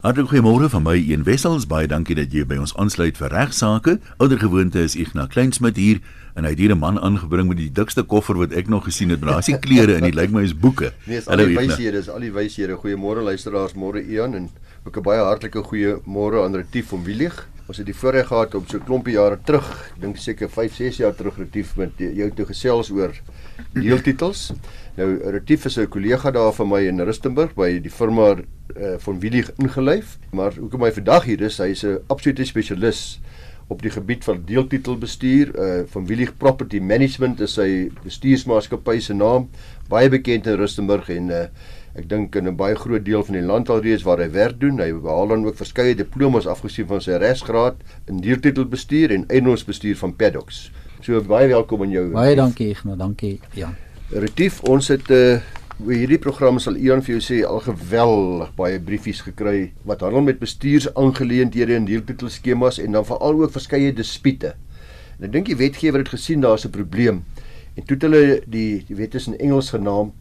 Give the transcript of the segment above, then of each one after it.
Hartlik goeiemôre van my een wessels baie dankie dat jy by ons aansluit vir regsaake. Oudergewoonte is Ignas Kleinsmid hier en hy het hier 'n man aangebring met die dikste koffer wat ek nog gesien het. Daar is klere en dit lyk my is boeke. Nee, is al die wyshede, is al die wyshede. Goeiemôre luisteraars, môre Ian en ook 'n baie hartlike goeiemôre aan Retief van Willig. Ons het die voorreg gehad om so 'n klompie jare terug, dink seker 5, 6 jaar terug Retief met jou toe gesels oor deeltitels. Nou Retief is 'n kollega daar van my in Rustenburg by die firma uh, van Willig ingelyf, maar hoekom hy vandag hier is, hy is 'n absolute spesialis op die gebied van deeltitelbestuur. Uh, van Willig Property Management is sy bestuursmaatskappy se naam baie bekend in Rustenburg en uh, ek dink in 'n baie groot deel van die land alreeds waar hy werk doen. Hy behaal dan ook verskeie diplomas afgesien van sy regsgraad in deeltitelbestuur en eiendomsbestuur van paddocks. So baie welkom aan jou baie dankie Ignas dankie ja Retief ons het 'n uh, Oor hierdie program sal Ian vir jou sê al geweldig baie briefies gekry wat handel met bestuursaangeleenthede en deeltitelskemas en dan veral ook verskeie dispute. En ek dink die wetgewer het gesien daar's 'n probleem en toe het hulle die die wet is in Engels genaam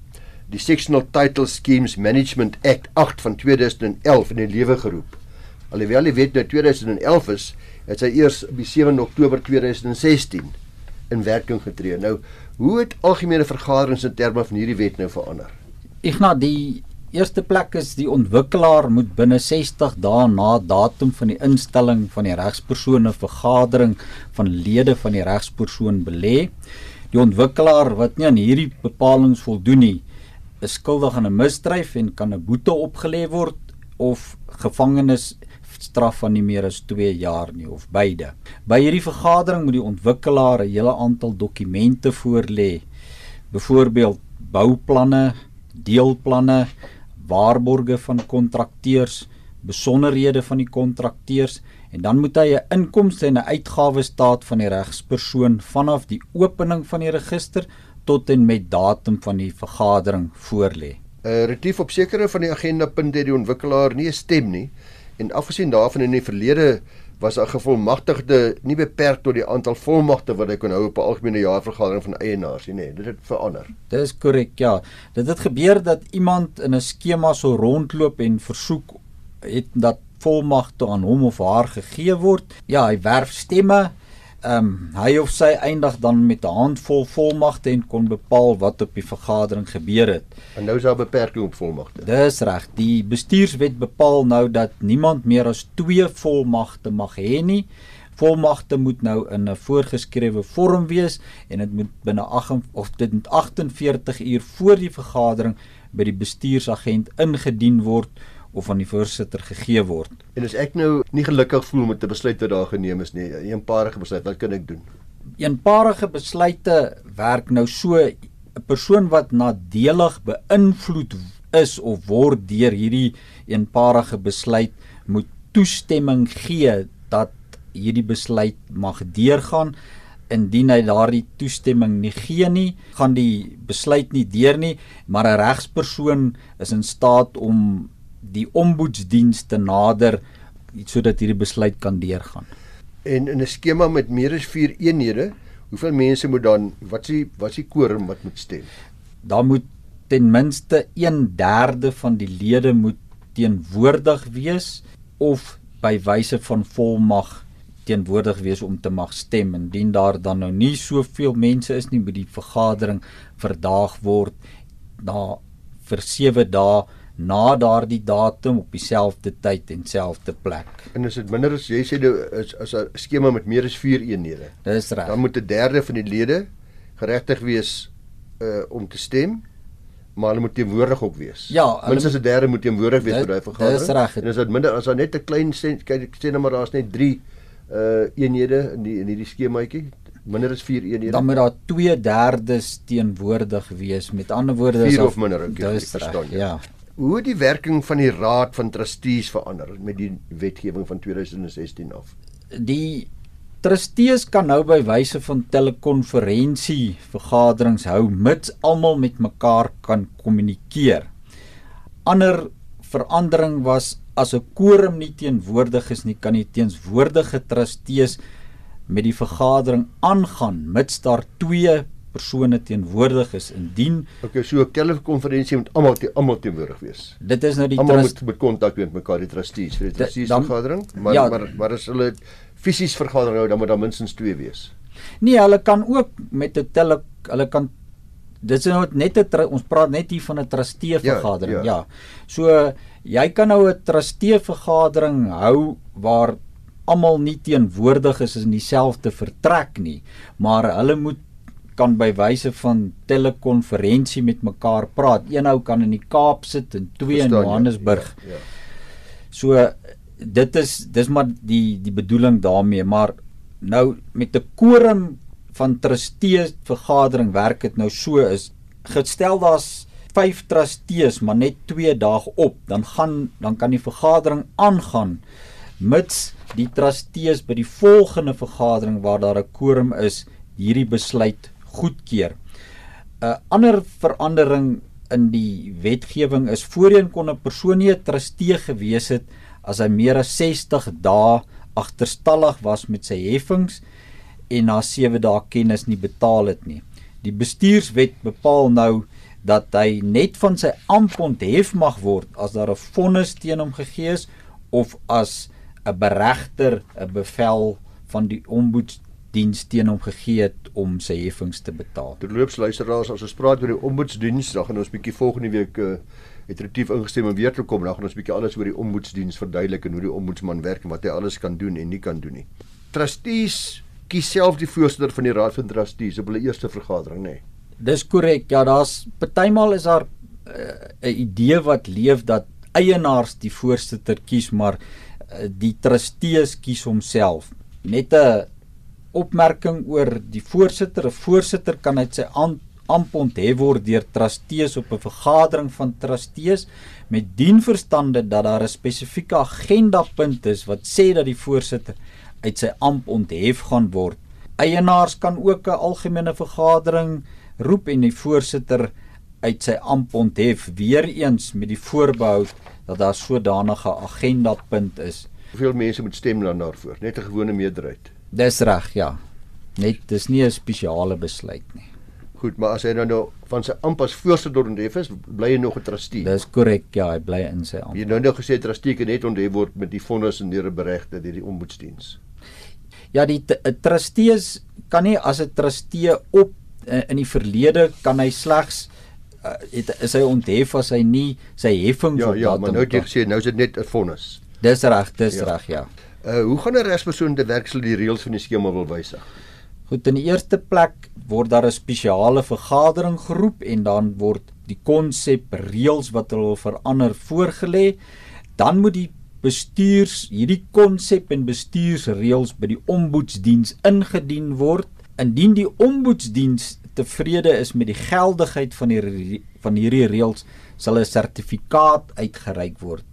die Sectional Title Schemes Management Act 8 van 2011 in die lewe geroep. Alhoewel die wet nou 2011 is, het sy eers op 7 Oktober 2016 in werking getree. Nou, hoe het algemene vergaderings in terme van hierdie wet nou verander? Ignas, die eerste plek is die ontwikkelaar moet binne 60 dae na datum van die instelling van die regspersone vergadering van lede van die regspersoon belê. Die ontwikkelaar wat nie aan hierdie bepalinge voldoen nie, is skuldig aan 'n misdryf en kan 'n boete opgelê word of gevangenis straf van nie meer as 2 jaar nie of beide. By hierdie vergadering moet die ontwikkelaar 'n hele aantal dokumente voorlê. Byvoorbeeld bouplanne, deelplanne, waarborge van kontrakteurs, besonderhede van die kontrakteurs en dan moet hy 'n inkomste en 'n uitgawes staat van die regspersoon vanaf die opening van die register tot en met datum van die vergadering voorlê. uh, Retief op sekere van die agenda punte het die ontwikkelaar nie 'n stem nie En afgesien daarvan in die verlede was 'n gevolmagtigde nie beperk tot die aantal volmagte wat hy kon hou op 'n algemene jaarvergadering van eienaars nie, nee, dit het verander. Dis korrek, ja. Dit het gebeur dat iemand in 'n skema so rondloop en versoek het dat volmagte aan hom of haar gegee word. Ja, hy werf stemme ehm um, hy of sy eindig dan met 'n handvol volmagte en kon bepaal wat op die vergadering gebeur het. En nou is daar beperking op volmagte. Dis reg. Die bestuurswet bepaal nou dat niemand meer as 2 volmagte mag hê nie. Volmagte moet nou in 'n voorgeskrewe vorm wees en dit moet binne 8 of dit moet 48 uur voor die vergadering by die bestuursagent ingedien word of aan die voorsitter gegee word. En as ek nou nie gelukkig voel met 'n besluit wat daar geneem is nie, 'n eenparige besluit, wat kan ek doen? Eenparige besluite werk nou so 'n persoon wat nadelig beïnvloed is of word deur hierdie eenparige besluit moet toestemming gee dat hierdie besluit mag deurgaan indien hy daardie toestemming nie gee nie gaan die besluit nie deur nie maar 'n regspersoon is in staat om die omboedsdienste nader sodat hierdie besluit kan deurgaan. En in 'n skema met meer as 4 eenhede, hoeveel mense moet dan wat s'ie wat s'ie quorum wat moet stem? Daar moet ten minste 1/3 van die lede moet teenwoordig wees of by wyse van volmag teenwoordig wees om te mag stem indien daar dan nou nie soveel mense is nie by die vergadering verdaag word na vir 7 dae na daardie datum op dieselfde tyd en selfde plek. En as dit minder as jy sê is as 'n skema met meer as 4 eenhede. Dis reg. Dan moet 'n derde van die lede geregtig wees uh om te stem maar hulle moet teenwoordig op wees. Ja, minstens 'n derde moet teenwoordig wees by daai vergadering. Dis reg. En as dit minder as daar net 'n klein kyk ek sê nou maar daar's net 3 uh eenhede in die in hierdie skemaatjie minder as 4 eenhede. Dan moet daar 2/3 teenwoordig wees. Met ander woorde, 4 of minder, ek verstaan. Ja. ja hoe die werking van die raad van trustees verander met die wetgewing van 2016 af? Die trustees kan nou by wyse van telekonferensie vergaderings hou mits almal met mekaar kan kommunikeer. Ander verandering was as 'n quorum nie teenwoordig is nie, kan die teenswoordige trustees met die vergadering aangaan mits daar twee persone teenwoordig is indien Okay, so 'n telekonferensie moet almal te, almal teenwoordig wees. dit is nou die Almal moet met kontak met mekaar die trustees vir die trustees vergadering, maar ja. maar maar as hulle fisies vergadering hou, dan moet daar minstens 2 wees. Nee, hulle kan ook met 'n tele hulle kan dit is nou net 'n ons praat net hier van 'n trustee vergadering. Ja, Ja, ja. So jy kan nou 'n trustee vergadering hou waar almal nie teenwoordig is in dieselfde vertrek nie, maar hulle moet kan by wyse van telekonferensie met mekaar praat. Een ou kan in die Kaap sit en twee in Verstaan jy? Johannesburg. Ja, ja. So dit is dis maar die die bedoeling daarmee, maar nou met 'n quorum van trustees vergadering werk dit nou so is gestel daar's 5 trustees maar net 2 dae op, dan gaan dan kan die vergadering aangaan mits die trustees by die volgende vergadering waar daar 'n quorum is hierdie besluit goedkeur. 'n ander verandering in die wetgewing is voorheen kon 'n persoon nie 'n trustee gewees het as hy meer as 60 dae agterstallig was met sy heffings en na 7 dae kennis nie betaal het nie. Die bestuurswet bepaal nou dat hy net van sy amp onthef mag word as daar 'n vonnis teen hom gegee is of as 'n beregter 'n bevel van die omboetsdiens teen hom gegee het om sy heffings te betaal. Terloops luisteraars, as ons praat oor die ombudsdiens, dan gaan ons bietjie volgende week uh, het retief ingestem om weer te kom. Dan gaan ons bietjie alles oor die ombudsdiens verduidelik en hoe die ombudsman werk en wat hy alles kan doen en nie kan doen nie. Trustees kies self die voorsitter van die raad van trustees op hulle eerste vergadering, nê. Nee. Dis korrek. Ja, daar's partymal is daar eh, 'n uh, idee wat leef dat eienaars die voorsitter kies, maar uh, die trustees kies homself. Net 'n opmerking oor die voorsitter. 'n Voorsitter kan uit sy am- amp onthef word deur trustees op 'n vergadering van trustees met dien verstande dat daar 'n spesifieke agendapunt is wat sê dat die voorsitter uit sy amp onthef gaan word. Eienaars kan ook 'n algemene vergadering roep en die voorsitter uit sy amp onthef weer eens met die voorbehou dat daar sodanige agendapunt is. Hoeveel mense moet stem dan daarvoor? Net 'n gewone meerderheid. Dis reg, ja. Net dis nie 'n spesiale besluit nie. Goed, maar as hy dan nou van sy amp as voorsitter onthef is, bly hy nog 'n trustee. Dis korrek, ja, hy bly in sy amp. Jy nou nou gesê trustee kan net onthef word met die vonnis en deur 'n beregter deur die ombudsdiens. Ja, die eh, trustees kan nie as 'n trustee op eh, in die verlede kan hy slegs uh, het, is hy onthef as hy nie sy heffings Ja, op ja, datum maar nou het jy gesê nou is dit net 'n vonnis. Dis reg, dis Ja. reg, ja. Uh hoe gaan 'n regspersoon te werk sal die reëls van die skema wil wysig? Goed, in die eerste plek word daar 'n spesiale vergadering geroep en dan word die konsep reëls wat hulle wil verander voorgelê. Dan moet die bestuurs hierdie konsep en bestuursreëls by die omboetsdiens ingedien word. Indien die omboetsdiens tevrede is met die geldigheid van die van hierdie reëls, sal 'n sertifikaat uitgereik word.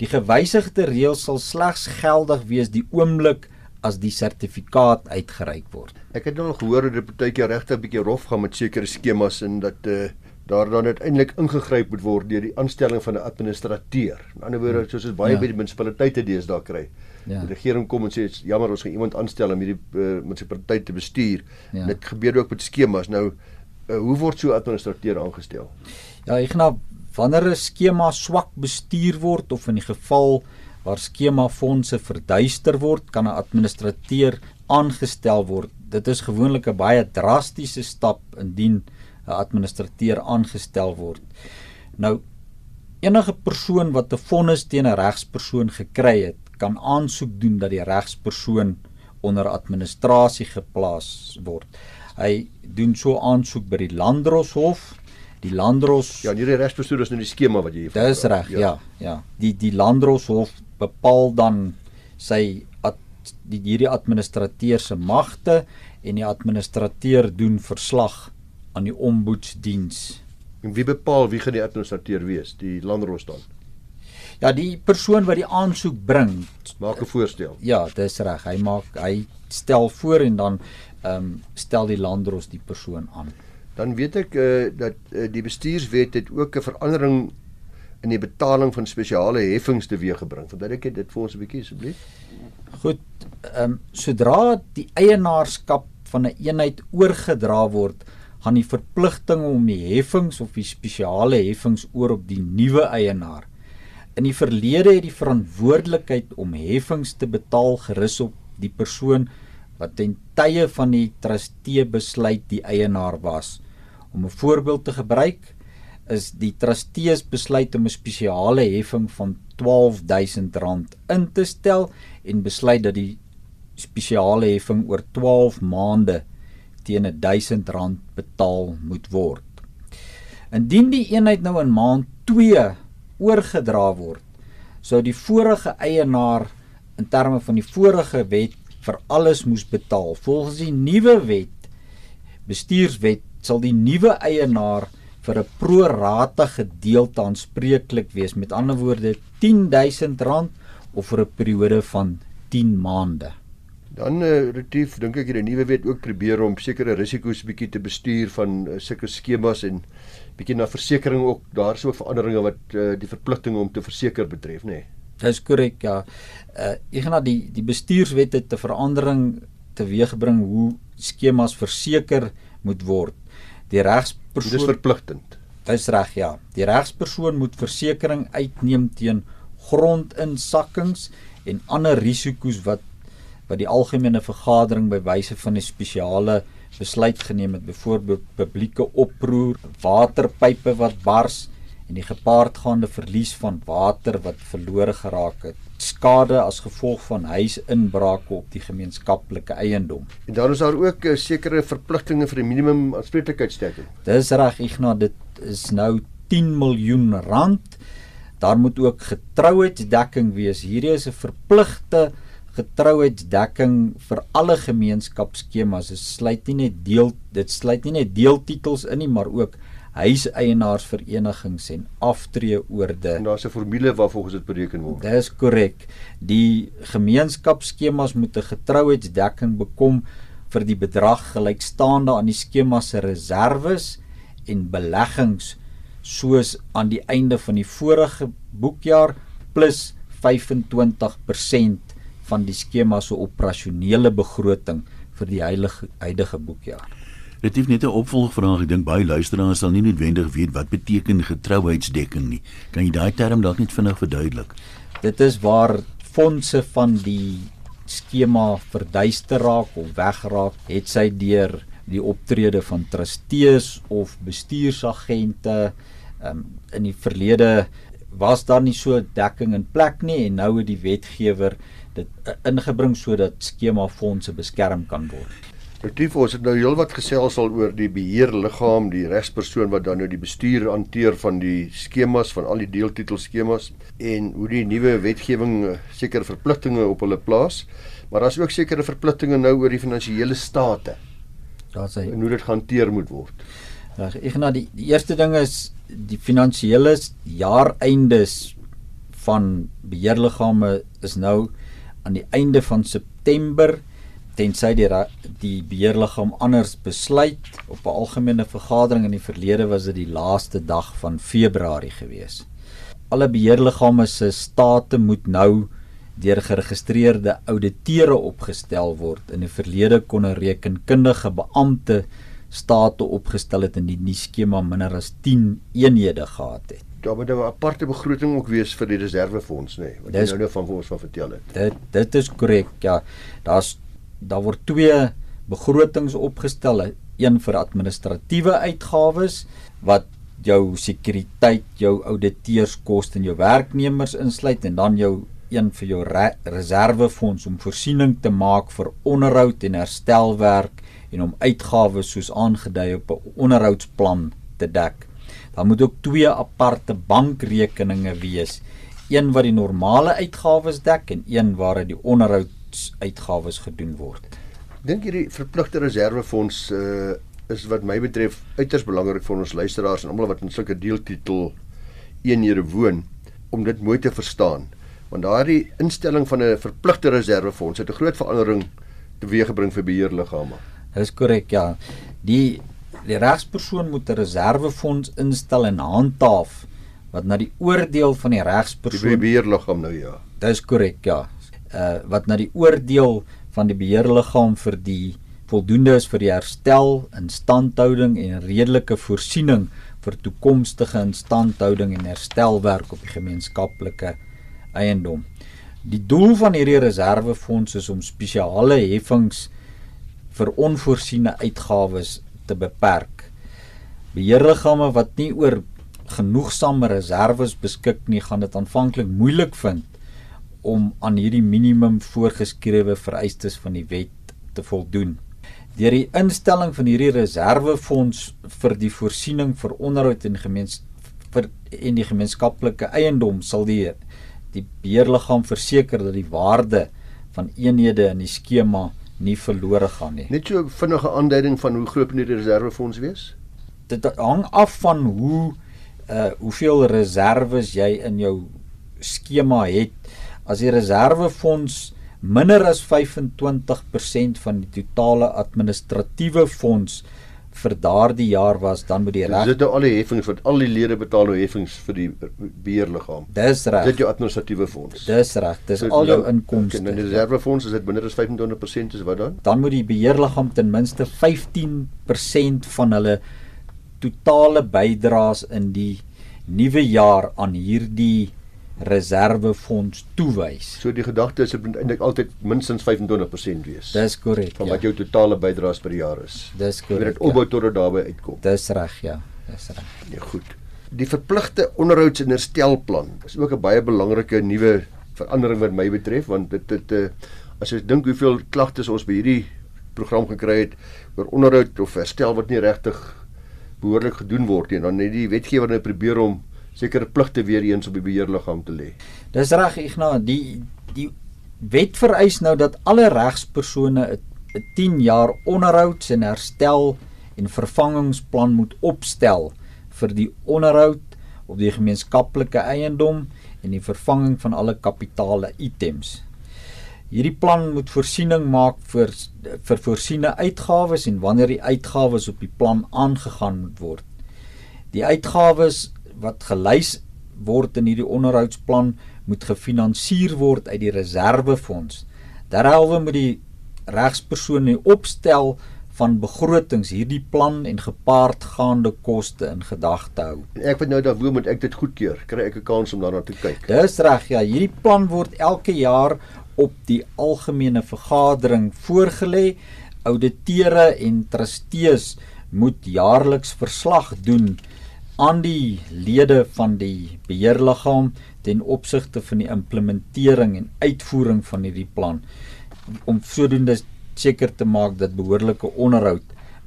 Die gewysigde reëls sal slegs geldig wees die oomblik as die sertifikaat uitgereik word. Ek het al gehoor dat dit partykeer regtig 'n bietjie rof gaan met sekere skemas en dat uh daar dan uiteindelik ingegryp moet word deur die aanstelling van 'n administrateur. In ander woorde, soos ons baie Ja. by die munisipaliteite deesdae kry. Ja. Die regering kom en sê "Dit's jammer ons gaan iemand aanstel om hierdie uh, munisipaliteit te bestuur. Ja. Dit gebeur ook met skemas. Nou uh, hoe word so 'n administrateur aangestel? Ja, ek gaan wanneer 'n skema swak bestuur word of in die geval waar skema fondse verduister word, kan 'n administrateur aangestel word. Dit is gewoonlik 'n baie drastiese stap indien 'n administrateur aangestel word. Nou enige persoon wat 'n vonnis teen 'n regspersoon gekry het, kan aansoek doen dat die regspersoon onder administrasie geplaas word. Hy doen so aansoek by die Landdroshof. Die Landdros Ja, en hierdie regspersoon is nou die skema wat jy hier Dis reg, ja, ja. Die die Landdroshof bepaal dan sy ad, die hierdie administrateur se magte en die administrateur doen verslag aan die omboetsdiens. En wie bepaal wie gaan die administrateur wees? Die landros dan. Ja, die persoon wat die aansoek bring, Maak 'n voorstel. ja, dis reg. Hy maak hy stel voor en dan ehm um, stel die landdros die persoon aan. Dan weet ek uh, dat uh, die bestuurswet het ook 'n verandering in die betaling van spesiale heffings teweeggebring. Verduidelik dit vir ons 'n bietjie asseblief. Goed, ehm um, sodra die eienaarskap van 'n eenheid oorgedra word, gaan die verpligting om die heffings of die spesiale heffings oor op die nuwe eienaar. In die verlede het die verantwoordelikheid om heffings te betaal gerus op die persoon wat ten tye van die trustee besluit die eienaar was. Om 'n voorbeeld te gebruik, is die trustees besluit om 'n spesiale heffing van R12000 in te stel en besluit dat die spesiale heffing oor 12 maande teen R1000 betaal moet word. Indien die eenheid nou in maand 2 oorgedra word, sou die vorige eienaar in terme van die vorige wet vir alles moes betaal. Volgens die nuwe wet, bestuurswet, sal die nuwe eienaar vir 'n pro rata gedeelte aanspreeklik wees. Met ander woorde, R10000 of vir 'n periode van 10 maande. Dan uh, retief dink ek hierdie nuwe wet ook probeer om sekere risiko's bietjie te bestuur van uh, sulke skemas en bietjie na versekerings ook daar so veranderinge wat uh, die verpligtinge om te verseker betref, nê. Nee. Dis korrek, ja. Uh ek gaan die die bestuurswet het 'n verandering teweeggebring hoe skemas verseker moet word. Die regspersoon Dis verpligtend. Dis reg, ja. Die regspersoon moet versekerings uitneem teen grondinsakkings en ander risiko's wat wat die algemene vergadering by wyse van 'n spesiale besluit geneem het, byvoorbeeld publieke oproer, waterpype wat bars en die gepaardgaande verlies van water wat verlore geraak het, skade as gevolg van huisinbrake op die gemeenskaplike eiendom. En dan is daar ook uh, sekere verpligtinge vir die minimum aanspreeklikheidstelling. Dis reg, Ignas, dit is nou 10 miljoen rand. Daar moet ook getrouheidsdekking wees. Hierdie is 'n verpligte getrouheidsdekking vir alle gemeenskapsskemas. Dit sluit nie net deel dit sluit nie net deeltitels in nie, maar ook huiseienaarsverenigings en aftreeoorde. En daar's 'n formule waarvolgens dit bereken word. Dis korrek. Die gemeenskapsskemas moet 'n getrouheidsdekking bekom vir die bedrag gelykstaande aan die skema se reserves en beleggings soos aan die einde van die vorige boekjaar plus 25% van die skema se operasionele begroting vir die heilige huidige boekjaar. Dit het net 'n opvolgvraag. Ek dink baie luisteraars sal nie noodwendig weet wat beteken getrouheidsdekking nie. Kan jy daai term dalk net vinnig verduidelik? Dit is waar fondse van die skema verduister raak of wegraak, het sy deur die optrede van trustees of bestuursagente um, in die verlede was daar nie so dekking in plek nie en nou het die wetgewer dit uh, ingebring sodat skema fondse beskerm kan word. Retief ons het nou heelwat gesels al oor die beheerliggaam, die regspersoon wat dan nou die bestuur hanteer van die skemas van al die deeltitelskemas en hoe die nuwe wetgewing eh, sekere verpligtinge op hulle plaas. Maar daar's ook sekere verpligtinge nou oor die finansiële state. Daar's hy. En hoe dit gehanteer moet word. Reg, ek na die, die eerste ding is die finansiële jaareindes van beheerliggame is nou aan die einde van September tensy die die beheerliggaam anders besluit op 'n algemene vergadering in die verlede was dit die laaste dag van Februarie gewees. Alle beheerliggame se state moet nou deur geregistreerde ouditeure opgestel word. In die verlede kon 'n rekenkundige beampte state opgestel het in die nuwe skema minder as 10 eenhede gehad het daar moet 'n aparte begroting ook wees vir die reservefonds nê, nee, wat dis, jy nou nou van ons van vertel het. Dit dit is korrek, ja. Daar's daar word twee begrotings opgestel, een vir administratiewe uitgawes wat jou sekuriteit, jou ouditeurskoste en jou werknemers insluit en dan jou een vir jou re reservefonds om voorsiening te maak vir onderhoud en herstelwerk en om uitgawes soos aangedui op 'n onderhoudsplan te dek. Daar moet ook twee aparte bankrekeninge wees. Een wat die normale uitgawes dek en een waar die onderhoudsuitgawes gedoen word. Dink hierdie verpligte reservefonds uh is wat my betref uiters belangrik vir ons luisteraars en almal wat in sulke deeltitel eenhede woon om dit mooi te verstaan. Want daardie instelling van 'n verpligte reservefonds het 'n groot verandering teweeggebring vir beheerliggame. Dis korrek, ja. Die die regspersoon moet 'n reservefonds instel en handhaaf wat na die oordeel van die regspersoon die beheerliggaam nou ja. Dis korrek ja. Uh wat na die oordeel van die beheerliggaam vir die voldoende is vir die herstel, instandhouding en redelike voorsiening vir toekomstige instandhouding en herstelwerk op die gemeenskaplike eiendom. Die doel van hierdie reservefonds is om spesiale heffings vir onvoorsiene uitgawes te beperk. Beheerliggame wat nie oor genoegsame reserves beskik nie, gaan dit aanvanklik moeilik vind om aan hierdie minimum voorgeskrewe vereistes van die wet te voldoen. Deur die instelling van hierdie reservefonds vir die voorsiening vir onderhoud en gemeens vir en die gemeenskaplike eiendom sal die die beheerliggaam verseker dat die waarde van eenhede in die skema nie verlore gaan nie. Net so vinnige aanduiding van hoe groot moet die reservefonds wees? Dit hang af van hoe uh hoeveel reserves jy in jou skema het. As die reservefonds minder as 25% van die totale administratiewe fonds vir daardie jaar was, dan moet die reg Dit is nou al die heffings wat al die lede betaal nou heffings vir die beheerliggaam. Dis reg. Dit jou administratiewe fonds. Dis reg. Dis so, al jou inkomste. En die reservefonds is dit minder as 25% is wat dan? Dan moet die beheerliggaam ten minste 15% van hulle totale bydraes in die nuwe jaar aan hierdie reservefonds toewys. So die gedagte is dit moet eintlik altyd minstens 25% wees. Dis korrek. Van wat ja. jou totale bydraes per jaar is. Dis korrek. Dit opbou ja. tot dit daarby uitkom. Dis reg, ja. Dis reg. Ja, goed. Die verpligte onderhouds- en herstelplan is ook 'n baie belangrike nuwe verandering wat my betref want dit dit uh, as jy dink hoeveel klagtes ons by hierdie program gekry het oor onderhoud of herstel wat nie regtig behoorlik gedoen word nie en dan net die wetgewer nou probeer om sekere pligte weer eens op die beheerliggaam te lê. Dis reg Ignas, die die wet vereis nou dat alle regspersone 'n 10 jaar onderhouds en herstel en vervangingsplan moet opstel vir die onderhoud op die gemeenskaplike eiendom en die vervanging van alle kapitale items. Hierdie plan moet voorsiening maak vir vir voorsiene uitgawes en wanneer die uitgawes op die plan aangegaan moet word. Die uitgawes wat gelys word in hierdie onderhoudsplan moet gefinansier word uit die reservefonds. Derhalwe moet die regspersoon die opstel van begrotings hierdie plan en gepaardgaande koste in gedagte hou. Ek weet nou dat hoe moet ek dit goedkeur? Kry ek 'n kans om daarna te kyk? Dis reg, ja, hierdie plan word elke jaar op die algemene vergadering voorgelê. Ouditeure en trustees moet jaarliks verslag doen aan die lede van die beheerliggaam ten opsigte van die implementering en uitvoering van hierdie plan om sodoende seker te maak dat behoorlike onderhoud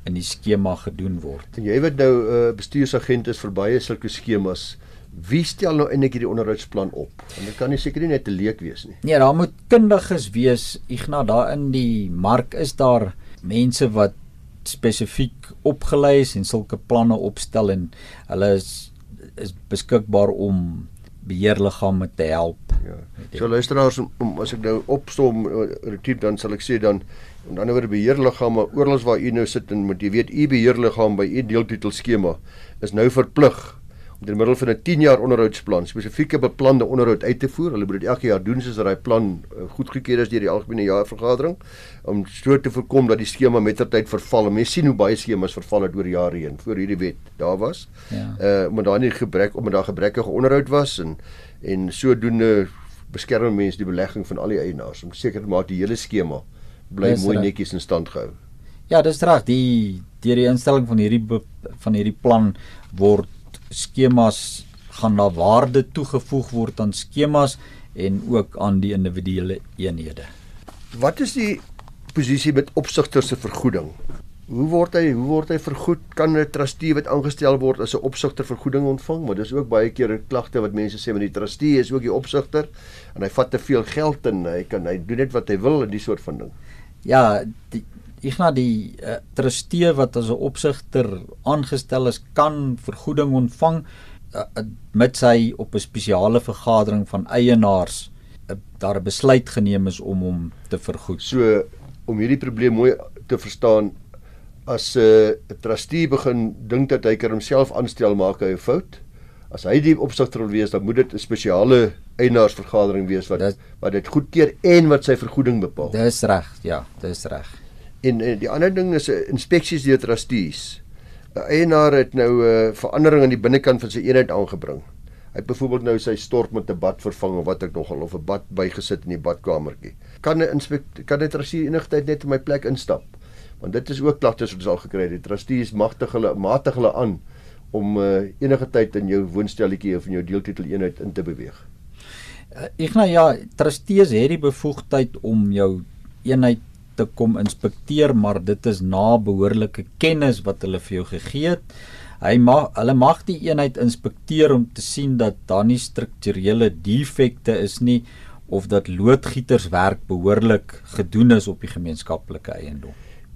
in die skema gedoen word. En jy weet nou 'n uh, eh, bestuursagent is vir baie sulke skemas. Wie stel nou eintlik hierdie onderhoudsplan op? Want dit kan nie seker nie net 'n leek wees nie. Nee, daar moet kundiges wees. Ignas, daar in die mark is daar mense wat spesifiek opgelei is en sulke planne opstel en hulle is is beskikbaar om beheerliggame te help. Ja. So luisteraars om as ek nou opstom uh, retief dan sal ek sê dan en dan oor beheerliggame oorals waar u nou sit en moet jy weet u beheerliggaam by u deeltitel skema is nou verplig deur middel van 'n 10 jaar onderhoudsplan spesifieke beplande onderhoud uit te voer. Hulle moet dit elke jaar doen soos daai plan uh, goedgekeur is deur die algemene jaarvergadering om so te voorkom dat die skema mettertyd verval. Mense sien hoe baie skemas verval het oor jare heen voor hierdie wet daar was. Ja. Uh omdat daar nie gebrek omdat daar gebrekkige onderhoud was en en sodoende beskerm mense die belegging van al die eienaars om seker te maak die hele skema bly mooi netjies in stand gehou. Ja, dis reg. Die deur die instelling van hierdie van hierdie plan word skemas gaan daar waarde toegevoeg word aan skemas en ook aan die individuele eenhede. Wat is die posisie met opsigter se vergoeding? Hoe word hy hoe word hy vergoed? Kan 'n trustee wat aangestel word as 'n opsigter vergoeding ontvang? Maar dis ook baie keer klagte wat mense sê met die trustee is ook die opsigter en hy vat te veel geld en hy kan hy doen net wat hy wil en die soort van ding. Ja, die Na die uh, trustee wat as 'n opsigter aangestel is kan vergoeding ontvang uh, met sy op 'n spesiale vergadering van eienaars uh, daar 'n besluit geneem is om hom te vergoed. So om hierdie probleem mooi te verstaan as 'n uh, trustee begin dink dat hy kan homself aanstel maak hy 'n fout. As hy die opsigter wil wees, dan moet dit 'n spesiale eienaarsvergadering wees wat dat, wat dit goedkeur en wat sy vergoeding bepaal. Dis reg, ja, dis reg. En uh, die ander ding is 'n uh, inspeksies deur trustees. 'n Eienaar het nou 'n uh, verandering aan die binnekant van sy eenheid aangebring. Hy het byvoorbeeld nou sy stort met 'n bad vervang of wat ek nogal of 'n bad bygesit in die badkamertjie. Kan 'n inspekteur kan 'n trustee enige tyd net in my plek instap? Want dit is ook klagtes wat ons al gekry het. Die trustees magtig hulle matig hulle aan om uh, enige tyd in jou woonstelletjie of in jou deeltitel eenheid in te beweeg. Ek nou ja, trustees het die bevoegdheid om jou eenheid te kom inspekteer, maar dit is na behoorlike kennis wat hulle vir jou gegee het. Hy mag hulle mag die eenheid inspekteer om te sien dat daar nie strukturele defekte is nie of dat loodgieterswerk behoorlik gedoen is op die gemeenskaplike eiendom.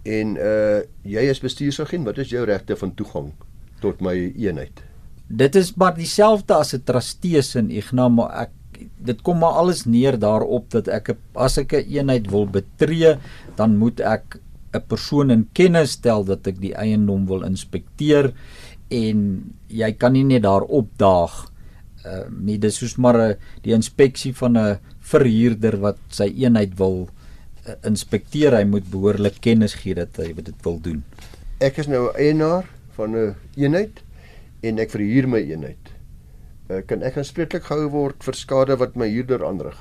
En uh jy is bestuursagent, wat is jou regte van toegang tot my eenheid? Dit is maar dieselfde as 'n trustee in Ignas, maar ek dit kom maar alles neer daarop dat ek as ek 'n een eenheid wil betree, dan moet ek 'n persoon in kennis stel dat ek die eiendom wil inspekteer en jy kan nie net daar opdaag uh nie dis soos maar 'n die inspeksie van 'n verhuurder wat sy eenheid wil uh, inspekteer, hy moet behoorlik kennis gee dat hy dit wil doen. Ek is nou 'n eienaar van 'n een eenheid en ek verhuur my eenheid. Uh, kan ek aanspreeklik gehou word vir skade wat my huurder aanrig?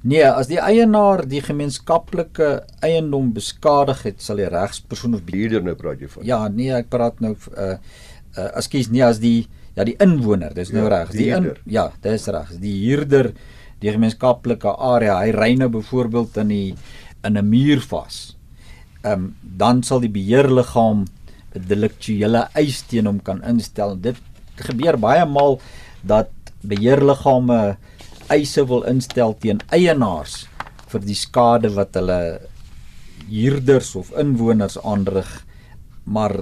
Nee, as die eienaar die gemeenskaplike eiendom beskadig het, sal die regspersoon of behuurder nou praat jy van. Ja, nee, ek praat nou uh uh ekskuus, nee, as die ja, die inwoner, dis nou ja, reg. Die, die in, ja, dis reg. Die huurder die gemeenskaplike area, hy ry nou byvoorbeeld in die in 'n muur vas. Ehm um, dan sal die beheerliggaam 'n deliktuele eis teen hom kan instel. Dit gebeur baie maal dat beheerliggame eise wil instel teen eienaars vir die skade wat hulle huurders of inwoners aanrig maar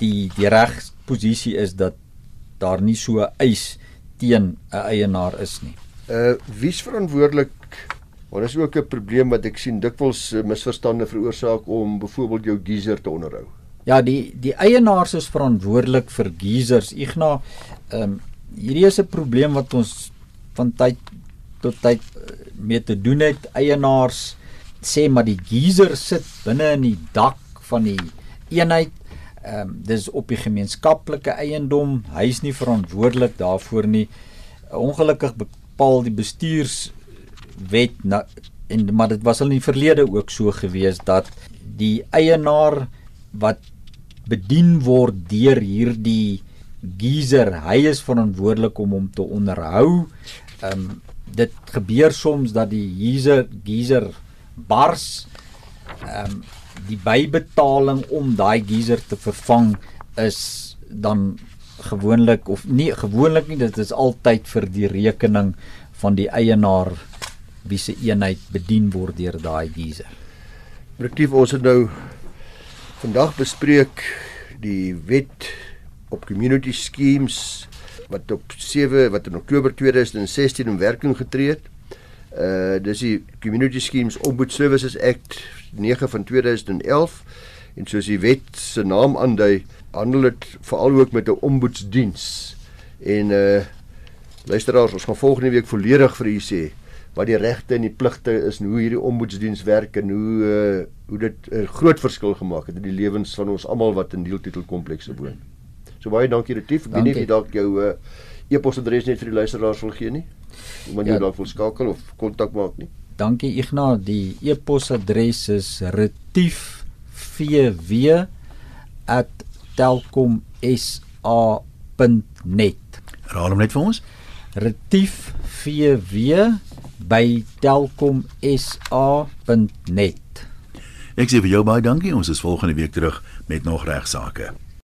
die die regsposisie is dat daar nie so eis teen 'n eienaar is nie. Uh wie's verantwoordelik? Want is ook 'n probleem wat ek sien dikwels uh, misverstande veroorsaak om byvoorbeeld jou geyser te onderhou. Ja, die die eienaars is verantwoordelik vir geysers. Igna, ehm um, hierdie is 'n probleem wat ons van tyd tot tyd eh, mee te doen het. Eienaars sê maar die geyser sit binne in die dak van die eenheid. Ehm um, dis op die gemeenskaplike eiendom. Hy is nie verantwoordelik daarvoor nie. Ongelukkig bepaal die bestuurswet na, en maar dit was al in die verlede ook so gewees dat die eienaar wat bedien word deur hierdie geyser. Hy is verantwoordelik om hom te onderhou. Ehm um, dit gebeur soms dat die geyser geyser bars. Ehm um, die bybetaling om daai geyser te vervang is dan gewoonlik of nie gewoonlik nie dit is altyd vir die rekening van die eienaar wie se eenheid bedien word deur daai geyser. Retief ons het nou Vandag bespreek die wet op community schemes wat op 7 wat in Oktober 2016 in werking getree het. Uh dis die Community Schemes Ombud Services Act 9 van 2011 en soos die wet se naam aandui, handel dit veral ook met 'n ombudsdiens. En uh luisteraars, ons gaan volgende week volledig vir u sê wat die regte en die pligte is en hoe hierdie ombudsdiens werk en hoe uh, hoe dit 'n uh, groot verskil gemaak het in die lewens van ons almal wat in deeltitel komplekse woon. So baie dankie Retief. Ek weet nie of jy dalk jou uh, e-posadres net vir die luisteraars wil gee nie. Hoe moet jy ja, dalk wil skakel of kontak maak nie? Dankie Ignas. Die e-posadres is retiefvw@telkomsa.net. Raal hom net vir ons. retiefvw by telkomsa.net. Ek sê vir jou baie dankie. Ons is volgende week terug met nog regsaake.